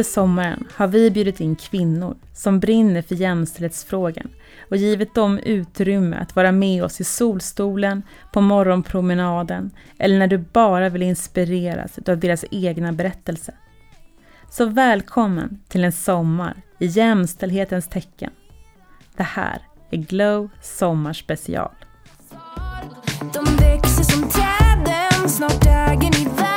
Under sommaren har vi bjudit in kvinnor som brinner för jämställdhetsfrågan och givit dem utrymme att vara med oss i solstolen, på morgonpromenaden eller när du bara vill inspireras av deras egna berättelser. Så välkommen till en sommar i jämställdhetens tecken. Det här är Glow Sommarspecial. De växer som träden, snart äger ni världen.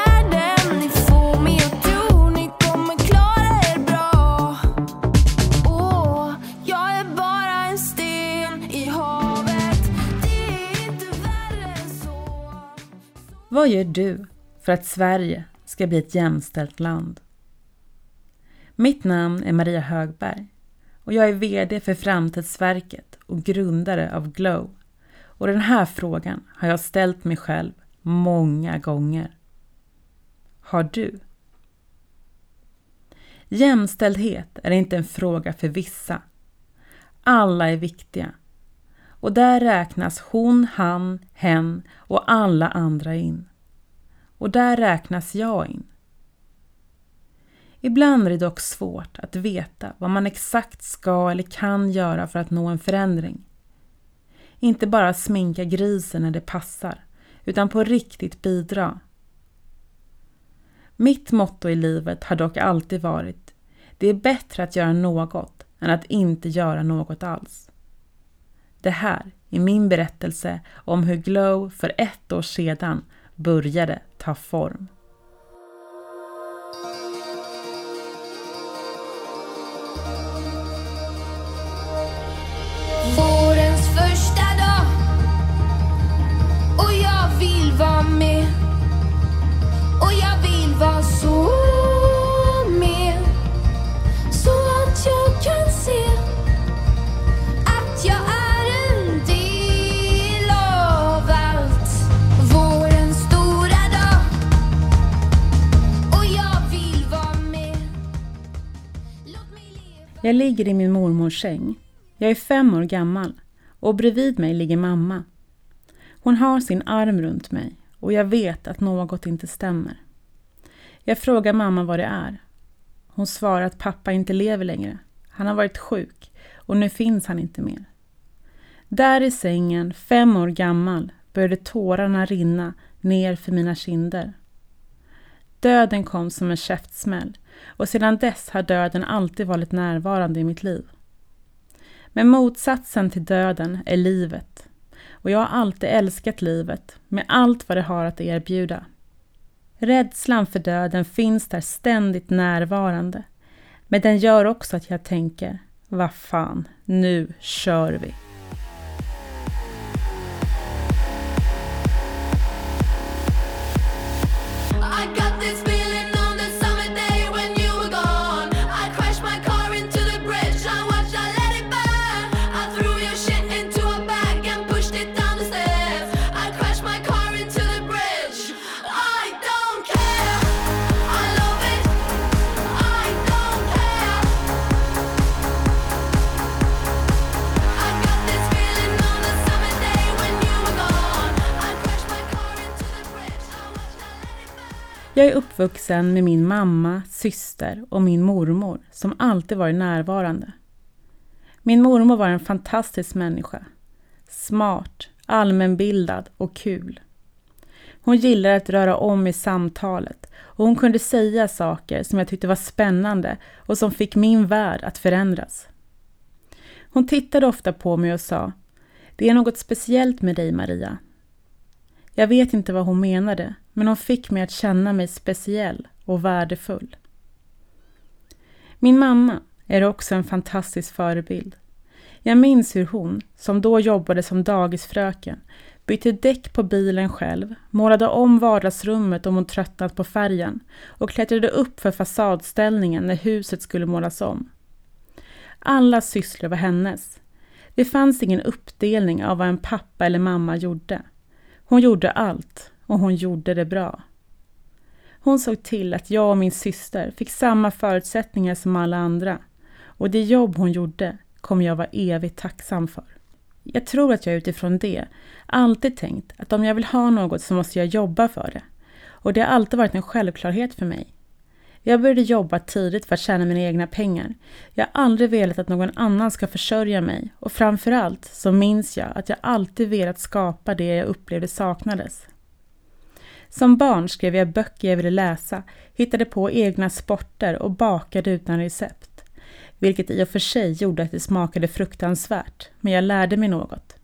Vad gör du för att Sverige ska bli ett jämställt land? Mitt namn är Maria Högberg och jag är VD för Framtidsverket och grundare av Glow. Och den här frågan har jag ställt mig själv många gånger. Har du? Jämställdhet är inte en fråga för vissa. Alla är viktiga. Och där räknas hon, han, hen och alla andra in. Och där räknas jag in. Ibland är det dock svårt att veta vad man exakt ska eller kan göra för att nå en förändring. Inte bara sminka grisen när det passar, utan på riktigt bidra. Mitt motto i livet har dock alltid varit det är bättre att göra något än att inte göra något alls. Det här är min berättelse om hur Glow för ett år sedan började ta form. Jag ligger i min mormors säng. Jag är fem år gammal och bredvid mig ligger mamma. Hon har sin arm runt mig och jag vet att något inte stämmer. Jag frågar mamma vad det är. Hon svarar att pappa inte lever längre. Han har varit sjuk och nu finns han inte mer. Där i sängen, fem år gammal, började tårarna rinna ner för mina kinder. Döden kom som en käftsmäll och sedan dess har döden alltid varit närvarande i mitt liv. Men motsatsen till döden är livet och jag har alltid älskat livet med allt vad det har att erbjuda. Rädslan för döden finns där ständigt närvarande men den gör också att jag tänker, vad fan, nu kör vi. Jag är uppvuxen med min mamma, syster och min mormor som alltid varit närvarande. Min mormor var en fantastisk människa. Smart, allmänbildad och kul. Hon gillade att röra om i samtalet och hon kunde säga saker som jag tyckte var spännande och som fick min värld att förändras. Hon tittade ofta på mig och sa Det är något speciellt med dig Maria. Jag vet inte vad hon menade, men hon fick mig att känna mig speciell och värdefull. Min mamma är också en fantastisk förebild. Jag minns hur hon, som då jobbade som dagisfröken, bytte däck på bilen själv, målade om vardagsrummet om hon tröttnat på färgen och klättrade upp för fasadställningen när huset skulle målas om. Alla sysslor var hennes. Det fanns ingen uppdelning av vad en pappa eller mamma gjorde. Hon gjorde allt och hon gjorde det bra. Hon såg till att jag och min syster fick samma förutsättningar som alla andra och det jobb hon gjorde kommer jag vara evigt tacksam för. Jag tror att jag utifrån det alltid tänkt att om jag vill ha något så måste jag jobba för det och det har alltid varit en självklarhet för mig. Jag började jobba tidigt för att tjäna mina egna pengar. Jag har aldrig velat att någon annan ska försörja mig och framförallt så minns jag att jag alltid velat skapa det jag upplevde saknades. Som barn skrev jag böcker jag ville läsa, hittade på egna sporter och bakade utan recept. Vilket i och för sig gjorde att det smakade fruktansvärt, men jag lärde mig något.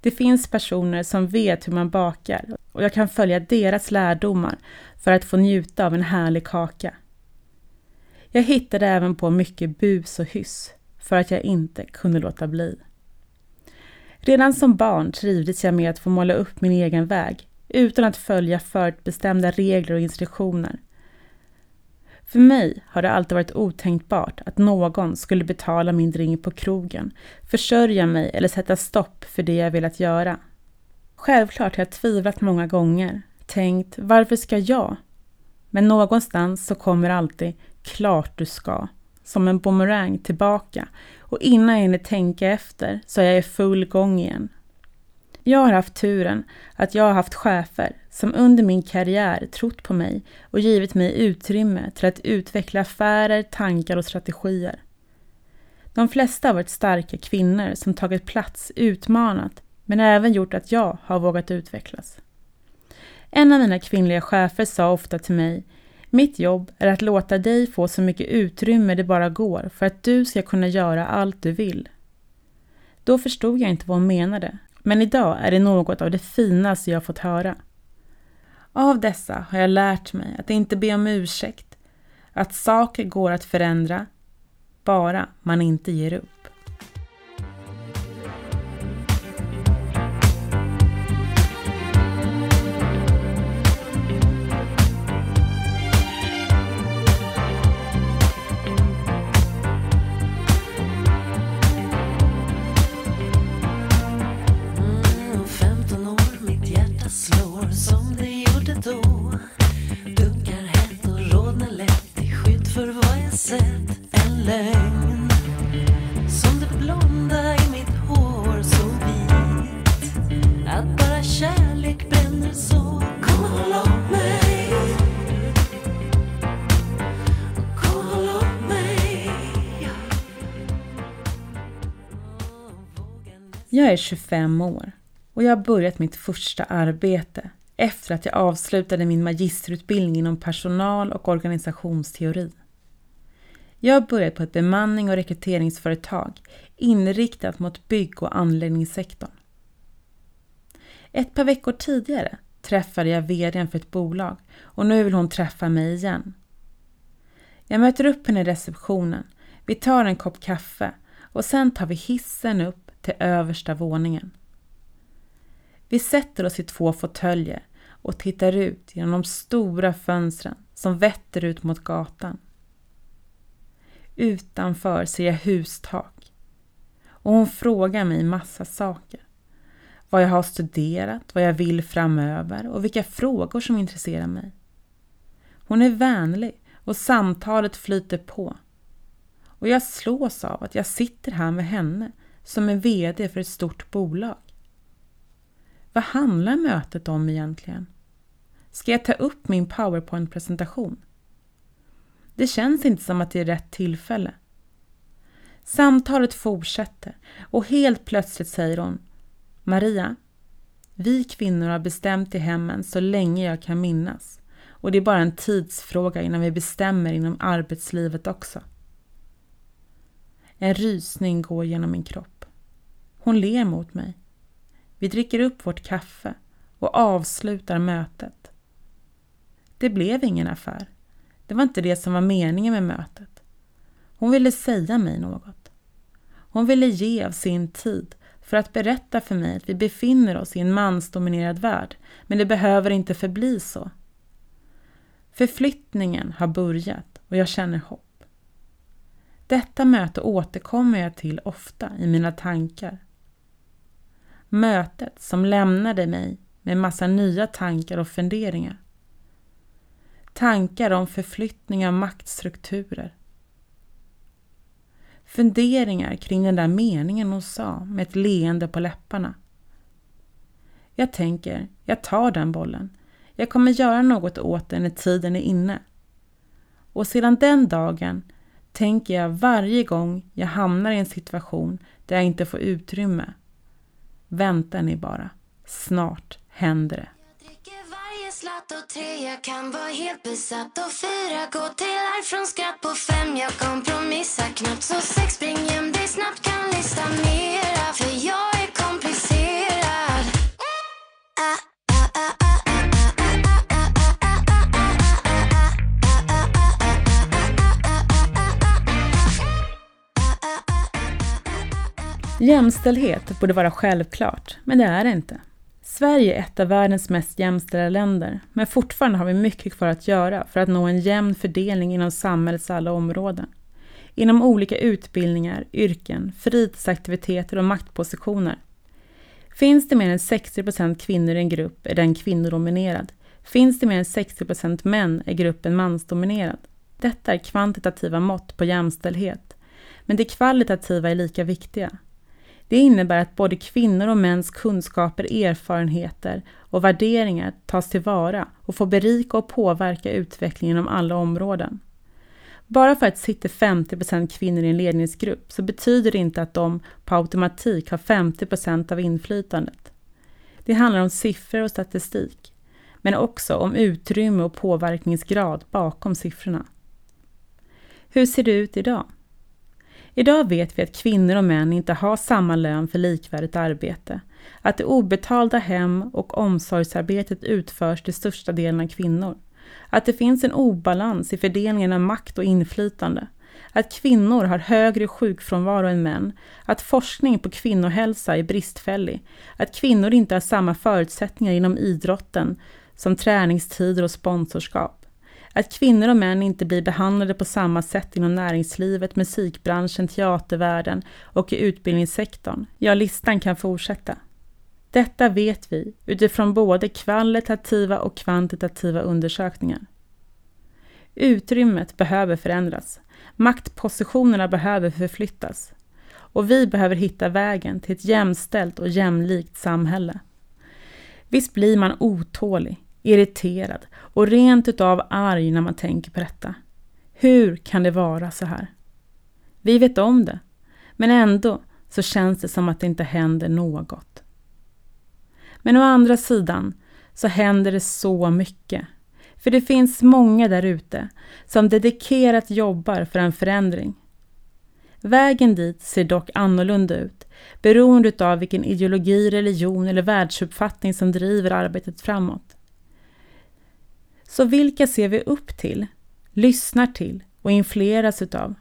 Det finns personer som vet hur man bakar och jag kan följa deras lärdomar för att få njuta av en härlig kaka. Jag hittade även på mycket bus och hyss för att jag inte kunde låta bli. Redan som barn trivdes jag med att få måla upp min egen väg utan att följa förutbestämda regler och instruktioner. För mig har det alltid varit otänkbart att någon skulle betala min drink på krogen, försörja mig eller sätta stopp för det jag velat göra. Självklart har jag tvivlat många gånger, tänkt varför ska jag? Men någonstans så kommer alltid klart du ska, som en bumerang tillbaka och innan jag hinner tänka efter så är jag i full gång igen. Jag har haft turen att jag har haft chefer som under min karriär trott på mig och givit mig utrymme till att utveckla affärer, tankar och strategier. De flesta har varit starka kvinnor som tagit plats, utmanat, men även gjort att jag har vågat utvecklas. En av mina kvinnliga chefer sa ofta till mig mitt jobb är att låta dig få så mycket utrymme det bara går för att du ska kunna göra allt du vill. Då förstod jag inte vad hon menade, men idag är det något av det finaste jag fått höra. Av dessa har jag lärt mig att inte be om ursäkt, att saker går att förändra, bara man inte ger upp. Jag är 25 år och jag har börjat mitt första arbete efter att jag avslutade min magisterutbildning inom personal och organisationsteori. Jag har börjat på ett bemanning och rekryteringsföretag inriktat mot bygg och anläggningssektorn. Ett par veckor tidigare träffade jag VDn för ett bolag och nu vill hon träffa mig igen. Jag möter upp henne i receptionen, vi tar en kopp kaffe och sen tar vi hissen upp till översta våningen. Vi sätter oss i två fåtöljer och tittar ut genom de stora fönstren som vetter ut mot gatan. Utanför ser jag hustak och hon frågar mig massa saker. Vad jag har studerat, vad jag vill framöver och vilka frågor som intresserar mig. Hon är vänlig och samtalet flyter på. Och jag slås av att jag sitter här med henne som är VD för ett stort bolag. Vad handlar mötet om egentligen? Ska jag ta upp min powerpoint-presentation? Det känns inte som att det är rätt tillfälle. Samtalet fortsätter och helt plötsligt säger hon Maria, vi kvinnor har bestämt i hemmen så länge jag kan minnas och det är bara en tidsfråga innan vi bestämmer inom arbetslivet också. En rysning går genom min kropp. Hon ler mot mig. Vi dricker upp vårt kaffe och avslutar mötet. Det blev ingen affär. Det var inte det som var meningen med mötet. Hon ville säga mig något. Hon ville ge av sin tid för att berätta för mig att vi befinner oss i en mansdominerad värld, men det behöver inte förbli så. Förflyttningen har börjat och jag känner hopp. Detta möte återkommer jag till ofta i mina tankar Mötet som lämnade mig med massa nya tankar och funderingar. Tankar om förflyttning av maktstrukturer. Funderingar kring den där meningen hon sa med ett leende på läpparna. Jag tänker, jag tar den bollen. Jag kommer göra något åt det när tiden är inne. Och sedan den dagen tänker jag varje gång jag hamnar i en situation där jag inte får utrymme. Vänta ni bara. Snart händer det. Jag slatt och tre Jag kan vara helt besatt. Och fyra Gå till arv från skratt på fem. Jag kompromissar knappt så sex Spring hem. Dig snabbt kan lista mera För jag är komplicerad. Ah, ah, Jämställdhet borde vara självklart, men det är det inte. Sverige är ett av världens mest jämställda länder, men fortfarande har vi mycket kvar att göra för att nå en jämn fördelning inom samhällets alla områden. Inom olika utbildningar, yrken, fritidsaktiviteter och maktpositioner. Finns det mer än 60% kvinnor i en grupp är den kvinnodominerad. Finns det mer än 60% män är gruppen mansdominerad. Detta är kvantitativa mått på jämställdhet, men det kvalitativa är lika viktiga. Det innebär att både kvinnor och mäns kunskaper, erfarenheter och värderingar tas tillvara och får berika och påverka utvecklingen inom alla områden. Bara för att det sitter 50% kvinnor i en ledningsgrupp så betyder det inte att de på automatik har 50% av inflytandet. Det handlar om siffror och statistik, men också om utrymme och påverkningsgrad bakom siffrorna. Hur ser det ut idag? Idag vet vi att kvinnor och män inte har samma lön för likvärdigt arbete, att det obetalda hem och omsorgsarbetet utförs till största delen av kvinnor, att det finns en obalans i fördelningen av makt och inflytande, att kvinnor har högre sjukfrånvaro än män, att forskning på kvinnohälsa är bristfällig, att kvinnor inte har samma förutsättningar inom idrotten som träningstider och sponsorskap, att kvinnor och män inte blir behandlade på samma sätt inom näringslivet, musikbranschen, teatervärlden och i utbildningssektorn. Ja, listan kan fortsätta. Detta vet vi utifrån både kvalitativa och kvantitativa undersökningar. Utrymmet behöver förändras. Maktpositionerna behöver förflyttas. Och vi behöver hitta vägen till ett jämställt och jämlikt samhälle. Visst blir man otålig, irriterad och rent utav arg när man tänker på detta. Hur kan det vara så här? Vi vet om det, men ändå så känns det som att det inte händer något. Men å andra sidan så händer det så mycket. För det finns många där ute som dedikerat jobbar för en förändring. Vägen dit ser dock annorlunda ut beroende av vilken ideologi, religion eller världsuppfattning som driver arbetet framåt. Så vilka ser vi upp till, lyssnar till och influeras utav?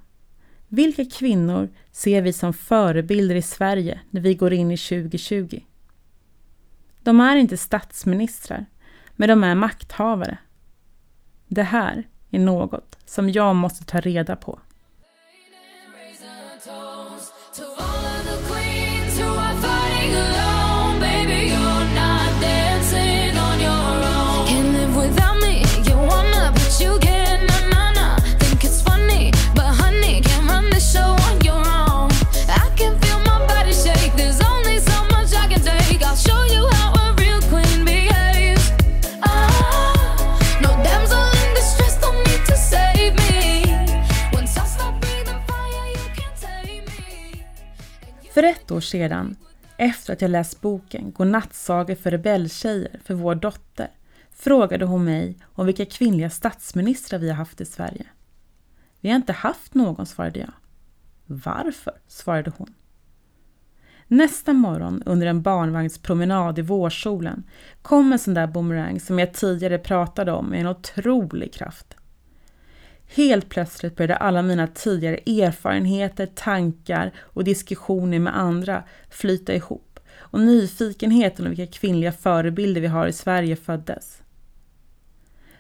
Vilka kvinnor ser vi som förebilder i Sverige när vi går in i 2020? De är inte statsministrar, men de är makthavare. Det här är något som jag måste ta reda på. Ett år sedan, efter att jag läst boken Godnattsagor för rebelltjejer för vår dotter, frågade hon mig om vilka kvinnliga statsministrar vi har haft i Sverige. Vi har inte haft någon, svarade jag. Varför? svarade hon. Nästa morgon under en barnvagnspromenad i vårsolen kom en sån där boomerang som jag tidigare pratade om med en otrolig kraft. Helt plötsligt började alla mina tidigare erfarenheter, tankar och diskussioner med andra flyta ihop och nyfikenheten om vilka kvinnliga förebilder vi har i Sverige föddes.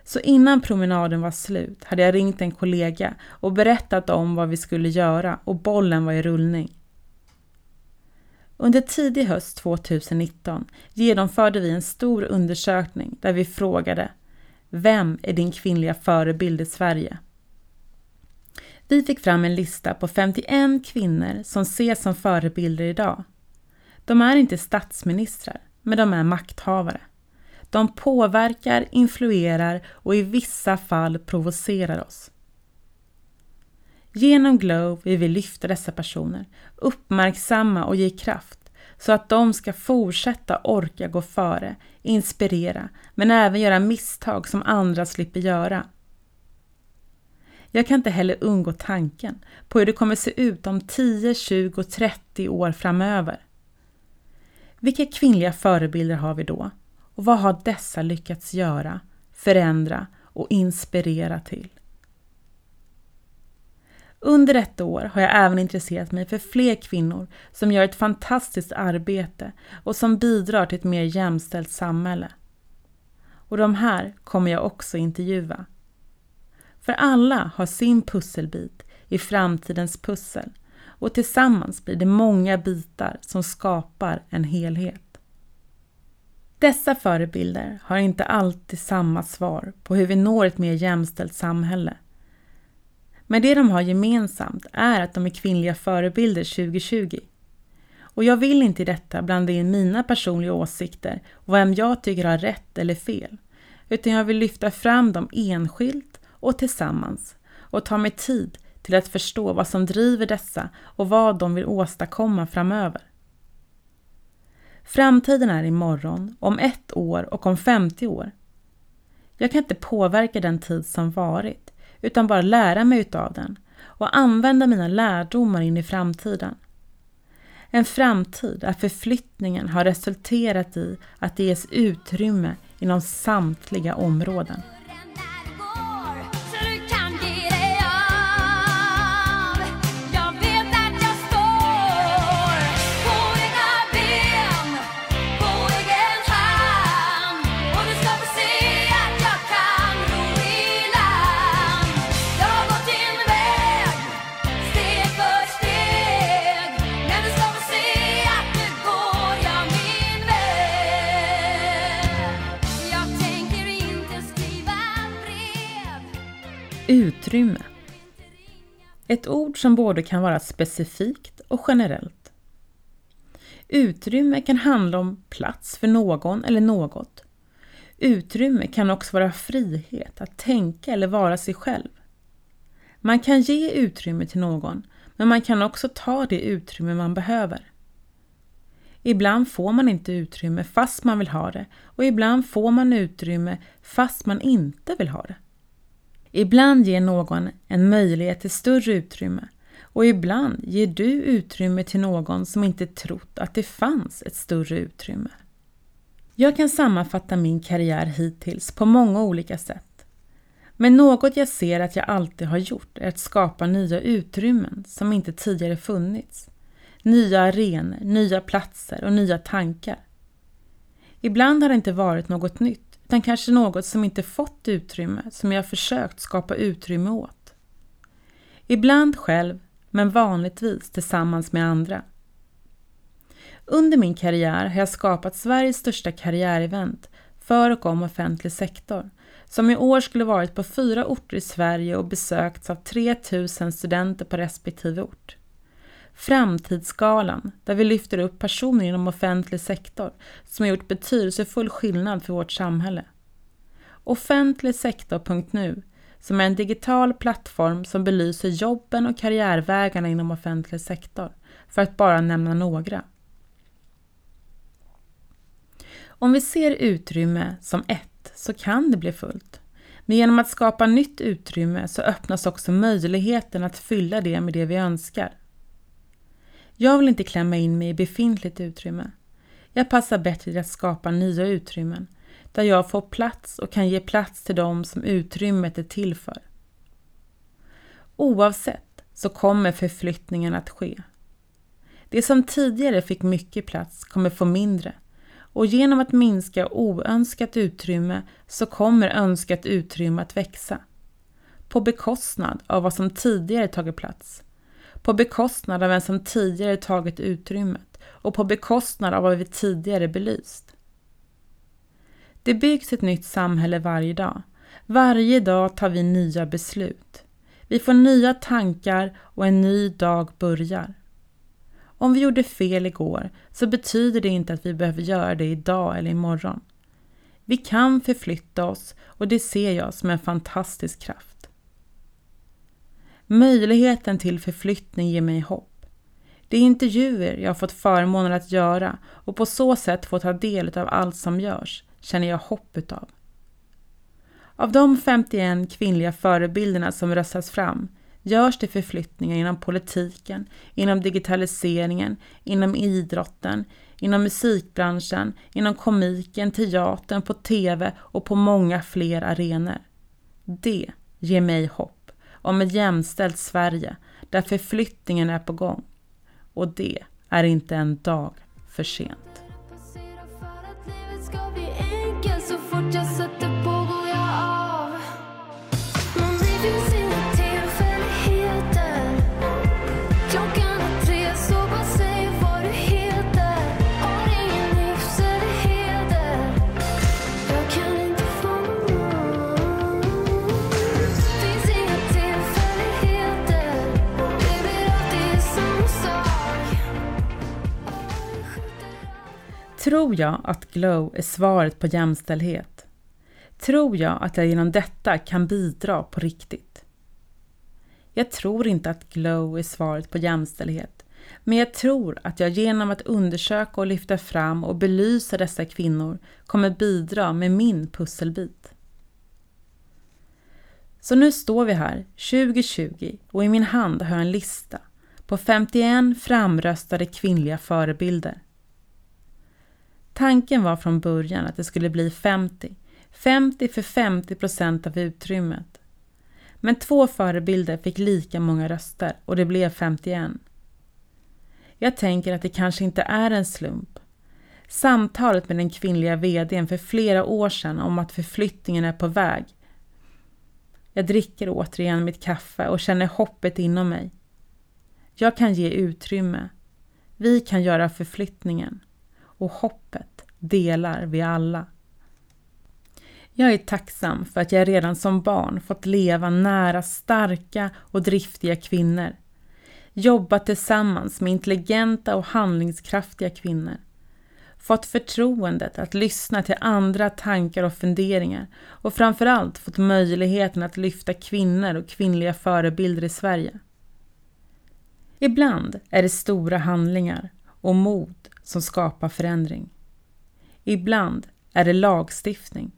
Så innan promenaden var slut hade jag ringt en kollega och berättat om vad vi skulle göra och bollen var i rullning. Under tidig höst 2019 genomförde vi en stor undersökning där vi frågade Vem är din kvinnliga förebild i Sverige? Vi fick fram en lista på 51 kvinnor som ses som förebilder idag. De är inte statsministrar, men de är makthavare. De påverkar, influerar och i vissa fall provocerar oss. Genom Glow vill vi lyfta dessa personer, uppmärksamma och ge kraft så att de ska fortsätta orka gå före, inspirera, men även göra misstag som andra slipper göra. Jag kan inte heller undgå tanken på hur det kommer se ut om 10, 20, 30 år framöver. Vilka kvinnliga förebilder har vi då? Och vad har dessa lyckats göra, förändra och inspirera till? Under detta år har jag även intresserat mig för fler kvinnor som gör ett fantastiskt arbete och som bidrar till ett mer jämställt samhälle. Och de här kommer jag också intervjua. För alla har sin pusselbit i framtidens pussel och tillsammans blir det många bitar som skapar en helhet. Dessa förebilder har inte alltid samma svar på hur vi når ett mer jämställt samhälle men det de har gemensamt är att de är kvinnliga förebilder 2020. Och jag vill inte i detta blanda in mina personliga åsikter och vem jag tycker har rätt eller fel, utan jag vill lyfta fram dem enskilt och tillsammans och ta mig tid till att förstå vad som driver dessa och vad de vill åstadkomma framöver. Framtiden är imorgon, om ett år och om 50 år. Jag kan inte påverka den tid som varit, utan bara lära mig utav den och använda mina lärdomar in i framtiden. En framtid där förflyttningen har resulterat i att det ges utrymme inom samtliga områden. Utrymme. Ett ord som både kan vara specifikt och generellt. Utrymme kan handla om plats för någon eller något. Utrymme kan också vara frihet att tänka eller vara sig själv. Man kan ge utrymme till någon, men man kan också ta det utrymme man behöver. Ibland får man inte utrymme fast man vill ha det och ibland får man utrymme fast man inte vill ha det. Ibland ger någon en möjlighet till större utrymme och ibland ger du utrymme till någon som inte trott att det fanns ett större utrymme. Jag kan sammanfatta min karriär hittills på många olika sätt. Men något jag ser att jag alltid har gjort är att skapa nya utrymmen som inte tidigare funnits. Nya arenor, nya platser och nya tankar. Ibland har det inte varit något nytt utan kanske något som inte fått utrymme, som jag försökt skapa utrymme åt. Ibland själv, men vanligtvis tillsammans med andra. Under min karriär har jag skapat Sveriges största karriärevent för och om offentlig sektor, som i år skulle varit på fyra orter i Sverige och besökts av 3000 studenter på respektive ort. Framtidsskalan, där vi lyfter upp personer inom offentlig sektor som har gjort betydelsefull skillnad för vårt samhälle. Offentligsektor.nu, som är en digital plattform som belyser jobben och karriärvägarna inom offentlig sektor, för att bara nämna några. Om vi ser utrymme som ett så kan det bli fullt. Men genom att skapa nytt utrymme så öppnas också möjligheten att fylla det med det vi önskar. Jag vill inte klämma in mig i befintligt utrymme. Jag passar bättre till att skapa nya utrymmen, där jag får plats och kan ge plats till dem som utrymmet är till för. Oavsett så kommer förflyttningen att ske. Det som tidigare fick mycket plats kommer få mindre och genom att minska oönskat utrymme så kommer önskat utrymme att växa. På bekostnad av vad som tidigare tagit plats på bekostnad av vem som tidigare tagit utrymmet och på bekostnad av vad vi tidigare belyst. Det byggs ett nytt samhälle varje dag. Varje dag tar vi nya beslut. Vi får nya tankar och en ny dag börjar. Om vi gjorde fel igår så betyder det inte att vi behöver göra det idag eller imorgon. Vi kan förflytta oss och det ser jag som en fantastisk kraft. Möjligheten till förflyttning ger mig hopp. Det är intervjuer jag har fått förmånen att göra och på så sätt få ta del av allt som görs känner jag hopp utav. Av de 51 kvinnliga förebilderna som röstas fram görs det förflyttningar inom politiken, inom digitaliseringen, inom idrotten, inom musikbranschen, inom komiken, teatern, på TV och på många fler arenor. Det ger mig hopp om ett jämställt Sverige där förflyttningen är på gång. Och det är inte en dag för sent. Tror jag att Glow är svaret på jämställdhet? Tror jag att jag genom detta kan bidra på riktigt? Jag tror inte att Glow är svaret på jämställdhet, men jag tror att jag genom att undersöka och lyfta fram och belysa dessa kvinnor kommer bidra med min pusselbit. Så nu står vi här 2020 och i min hand har jag en lista på 51 framröstade kvinnliga förebilder. Tanken var från början att det skulle bli 50. 50 för 50 procent av utrymmet. Men två förebilder fick lika många röster och det blev 51. Jag tänker att det kanske inte är en slump. Samtalet med den kvinnliga VDn för flera år sedan om att förflyttningen är på väg. Jag dricker återigen mitt kaffe och känner hoppet inom mig. Jag kan ge utrymme. Vi kan göra förflyttningen och hoppet delar vi alla. Jag är tacksam för att jag redan som barn fått leva nära starka och driftiga kvinnor. Jobba tillsammans med intelligenta och handlingskraftiga kvinnor. Fått förtroendet att lyssna till andra tankar och funderingar och framförallt fått möjligheten att lyfta kvinnor och kvinnliga förebilder i Sverige. Ibland är det stora handlingar och mod som skapar förändring. Ibland är det lagstiftning.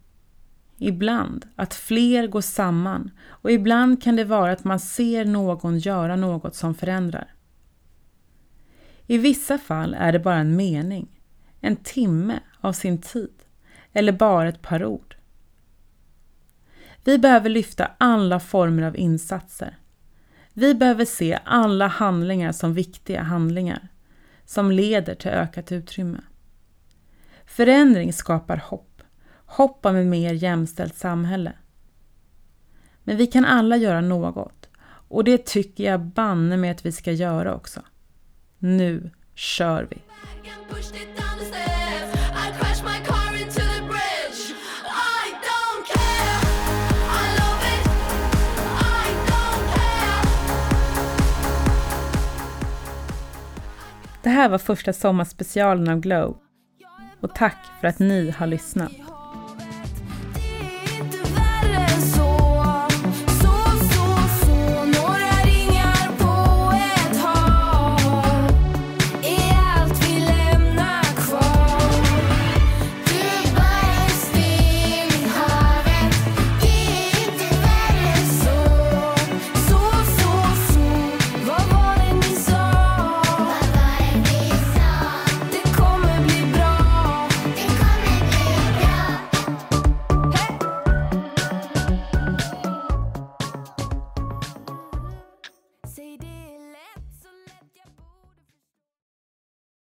Ibland att fler går samman och ibland kan det vara att man ser någon göra något som förändrar. I vissa fall är det bara en mening, en timme av sin tid eller bara ett par ord. Vi behöver lyfta alla former av insatser. Vi behöver se alla handlingar som viktiga handlingar som leder till ökat utrymme. Förändring skapar hopp. Hopp om ett mer jämställt samhälle. Men vi kan alla göra något och det tycker jag banne med att vi ska göra också. Nu kör vi! Det här var första sommarspecialen av Glow och tack för att ni har lyssnat.